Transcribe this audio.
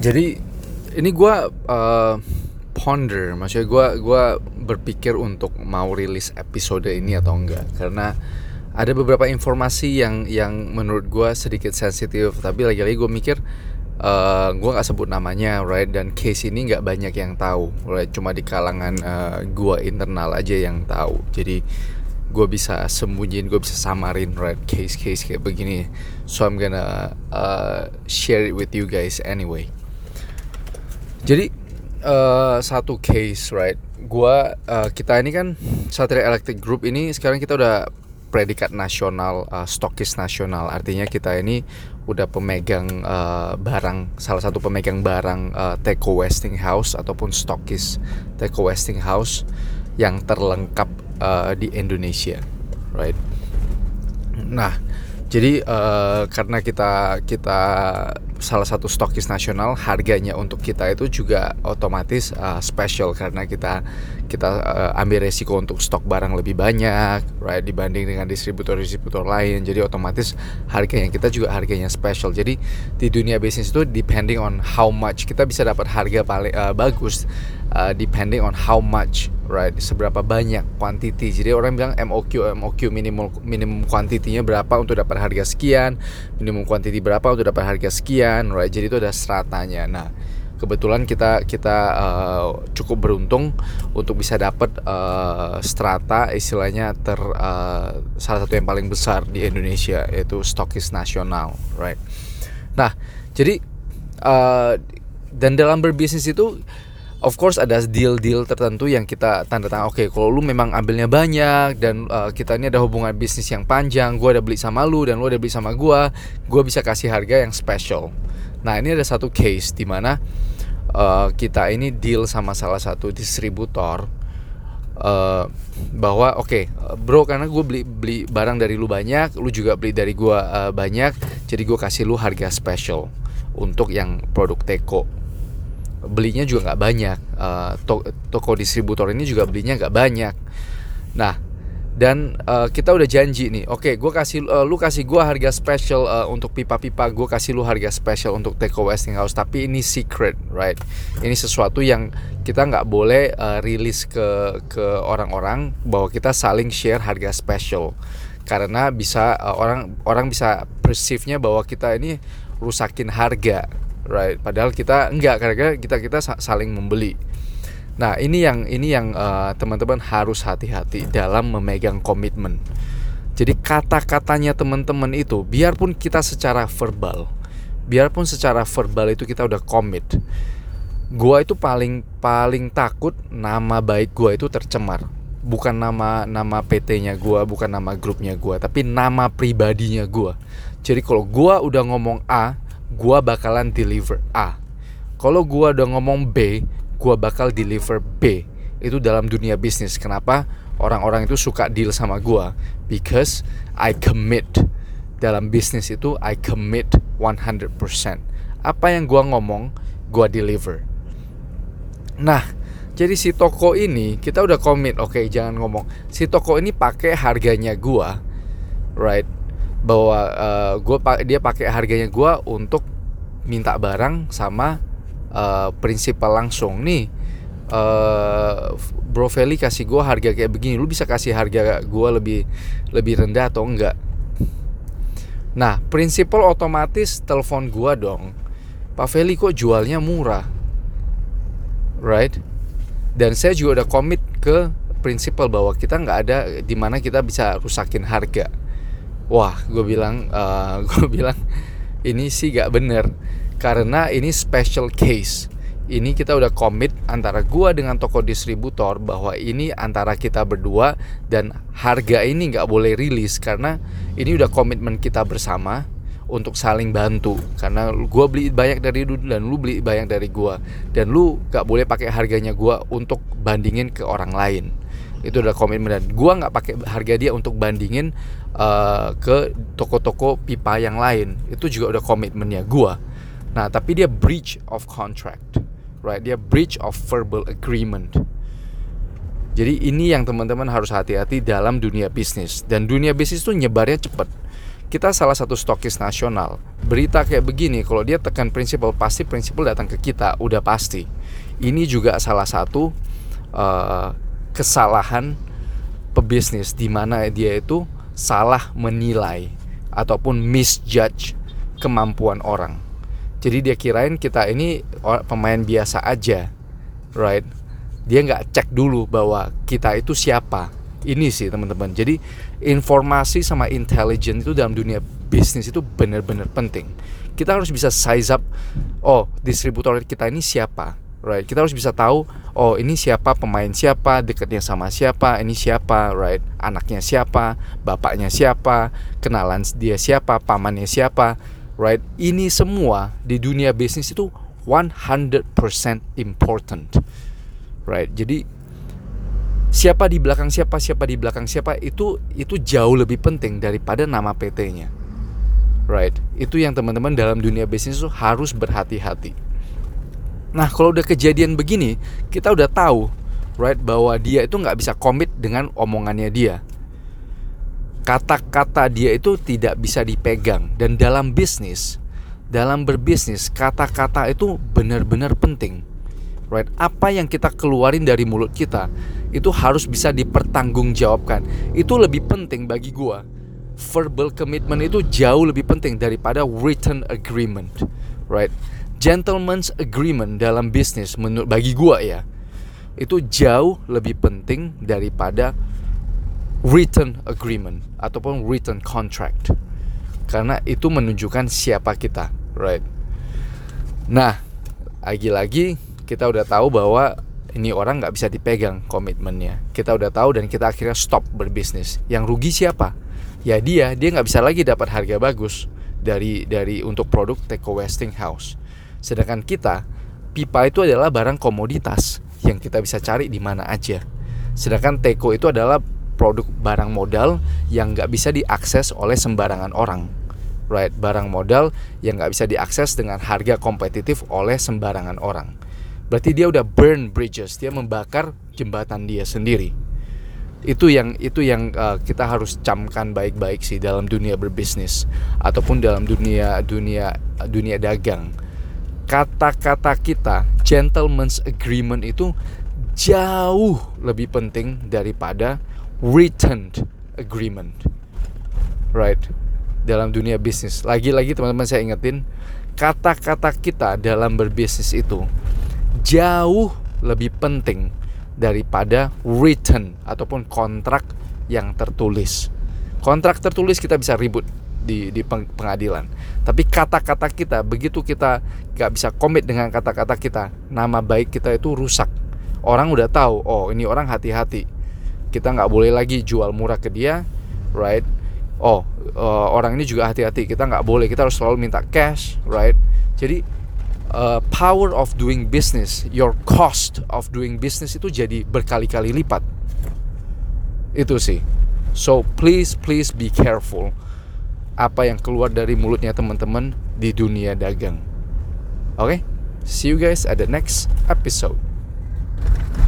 jadi ini gue uh, ponder maksudnya gue gua berpikir untuk mau rilis episode ini atau enggak. Karena ada beberapa informasi yang yang menurut gue sedikit sensitif. Tapi lagi-lagi gue mikir uh, gue gak sebut namanya right? Dan case ini nggak banyak yang tahu right? Cuma di kalangan uh, gue internal aja yang tahu. Jadi gue bisa sembunyiin gue bisa samarin right? Case case kayak begini. So I'm gonna uh, share it with you guys anyway jadi uh, satu case right? Gua uh, kita ini kan Satria Electric Group ini sekarang kita udah predikat nasional uh, stokis nasional. Artinya kita ini udah pemegang uh, barang salah satu pemegang barang uh, Teko Westinghouse ataupun stokis Teko Westinghouse yang terlengkap uh, di Indonesia right? Nah jadi uh, karena kita kita salah satu stokis nasional, harganya untuk kita itu juga otomatis uh, special karena kita kita uh, ambil resiko untuk stok barang lebih banyak, right dibanding dengan distributor-distributor lain. Jadi otomatis harga yang kita juga harganya special. Jadi di dunia bisnis itu depending on how much kita bisa dapat harga paling uh, bagus uh, depending on how much right seberapa banyak quantity. Jadi orang bilang MOQ MOQ minimum minimum quantity-nya berapa untuk dapat harga sekian minimum quantity berapa untuk dapat harga sekian right? Jadi itu ada stratanya. Nah kebetulan kita kita uh, cukup beruntung untuk bisa dapat uh, strata istilahnya ter uh, salah satu yang paling besar di Indonesia yaitu stokis nasional right? Nah jadi uh, dan dalam berbisnis itu of course ada deal-deal tertentu yang kita tanda tangan oke okay, kalau lu memang ambilnya banyak dan uh, kita ini ada hubungan bisnis yang panjang gue ada beli sama lu dan lu ada beli sama gue gue bisa kasih harga yang special. Nah ini ada satu case di mana uh, kita ini deal sama salah satu distributor uh, bahwa oke okay, bro karena gue beli beli barang dari lu banyak lu juga beli dari gue uh, banyak jadi gue kasih lu harga special untuk yang produk teko belinya juga nggak banyak. Uh, to toko distributor ini juga belinya nggak banyak. Nah dan uh, kita udah janji nih oke okay, gue kasih uh, lu kasih gue harga special uh, untuk pipa-pipa gue kasih lu harga special untuk Teko Westinghouse. Tapi ini secret right? Ini sesuatu yang kita nggak boleh uh, rilis ke ke orang-orang bahwa kita saling share harga special. Karena bisa uh, orang orang bisa perceive-nya bahwa kita ini rusakin harga right. Padahal kita enggak karena kita kita saling membeli. Nah ini yang ini yang uh, teman-teman harus hati-hati dalam memegang komitmen. Jadi kata-katanya teman-teman itu biarpun kita secara verbal biarpun secara verbal itu kita udah komit gua itu paling paling takut nama baik gua itu tercemar. Bukan nama nama PT-nya gua, bukan nama grupnya gua, tapi nama pribadinya gua. Jadi kalau gua udah ngomong A, gua bakalan deliver A. Kalau gua udah ngomong B, gua bakal deliver B. Itu dalam dunia bisnis. Kenapa? Orang-orang itu suka deal sama gua because I commit. Dalam bisnis itu I commit 100%. Apa yang gua ngomong, gua deliver. Nah, jadi si toko ini kita udah komit, oke okay, jangan ngomong. Si toko ini pakai harganya gua, right? Bahwa uh, gua dia pakai harganya gue untuk minta barang sama uh, prinsipal langsung. Nih uh, Bro Feli kasih gue harga kayak begini lu bisa kasih harga gue lebih lebih rendah atau enggak? Nah prinsipal otomatis telepon gue dong Pak Feli kok jualnya murah? Right? Dan saya juga udah komit ke prinsipal bahwa kita nggak ada di mana kita bisa rusakin harga wah gue bilang uh, gue bilang ini sih gak bener. Karena ini special case. Ini kita udah komit antara gue dengan toko distributor bahwa ini antara kita berdua dan harga ini nggak boleh rilis karena ini udah komitmen kita bersama untuk saling bantu. Karena gue beli banyak dari lu dan lu beli banyak dari gue dan lu gak boleh pakai harganya gue untuk bandingin ke orang lain. Itu udah komitmen. Dan gue nggak pakai harga dia untuk bandingin uh, ke toko-toko pipa yang lain. Itu juga udah komitmennya gue nah tapi dia breach of contract. Right? Dia breach of verbal agreement. Jadi ini yang teman-teman harus hati-hati dalam dunia bisnis. Dan dunia bisnis itu nyebarnya cepet kita salah satu stokis nasional. Berita kayak begini kalau dia tekan prinsipal pasti prinsipal datang ke kita udah pasti. Ini juga salah satu uh, kesalahan pebisnis di mana dia itu salah menilai ataupun misjudge kemampuan orang. Jadi dia kirain kita ini pemain biasa aja right? Dia nggak cek dulu bahwa kita itu siapa ini sih teman-teman. Jadi informasi sama intelligence itu dalam dunia bisnis itu benar-benar penting. Kita harus bisa size up oh distributor kita ini siapa right? Kita harus bisa tahu oh ini siapa pemain siapa dekatnya sama siapa ini siapa right? Anaknya siapa bapaknya siapa kenalan dia siapa pamannya siapa right? Ini semua di dunia bisnis itu 100% important right? Jadi siapa di belakang siapa siapa di belakang siapa itu itu jauh lebih penting daripada nama PT-nya right? Itu yang teman-teman dalam dunia bisnis itu harus berhati-hati. Nah kalau udah kejadian begini kita udah tahu right bahwa dia itu nggak bisa komit dengan omongannya dia. Kata-kata dia itu tidak bisa dipegang. Dan dalam bisnis dalam berbisnis kata-kata itu benar-benar penting right? Apa yang kita keluarin dari mulut kita itu harus bisa dipertanggungjawabkan. Itu lebih penting bagi gua. Verbal commitment itu jauh lebih penting daripada written agreement, right? Gentleman's agreement dalam bisnis menurut bagi gua ya itu jauh lebih penting daripada written agreement ataupun written contract karena itu menunjukkan siapa kita, right? Nah, lagi-lagi kita udah tahu bahwa ini orang nggak bisa dipegang komitmennya. Kita udah tahu dan kita akhirnya stop berbisnis. Yang rugi siapa? Ya dia, dia nggak bisa lagi dapat harga bagus dari dari untuk produk Teko Westinghouse. Sedangkan kita, pipa itu adalah barang komoditas yang kita bisa cari di mana aja. Sedangkan Teko itu adalah produk barang modal yang nggak bisa diakses oleh sembarangan orang. Right, barang modal yang nggak bisa diakses dengan harga kompetitif oleh sembarangan orang berarti dia udah burn bridges dia membakar jembatan dia sendiri. Itu yang itu yang uh, kita harus camkan baik-baik sih dalam dunia berbisnis ataupun dalam dunia dunia dunia dagang. Kata-kata kita gentleman's agreement itu jauh lebih penting daripada written agreement. Right? Dalam dunia bisnis. Lagi-lagi teman-teman saya ingetin kata-kata kita dalam berbisnis itu jauh lebih penting daripada written ataupun kontrak yang tertulis. Kontrak tertulis kita bisa ribut di, di pengadilan. Tapi kata-kata kita begitu kita gak bisa komit dengan kata-kata kita, nama baik kita itu rusak. Orang udah tahu, oh ini orang hati-hati. Kita nggak boleh lagi jual murah ke dia, right? Oh uh, orang ini juga hati-hati. Kita nggak boleh. Kita harus selalu minta cash, right? Jadi uh, power of doing business, your cost of doing business itu jadi berkali-kali lipat. Itu sih. So please please be careful apa yang keluar dari mulutnya teman-teman di dunia dagang. Oke, okay? see you guys at the next episode.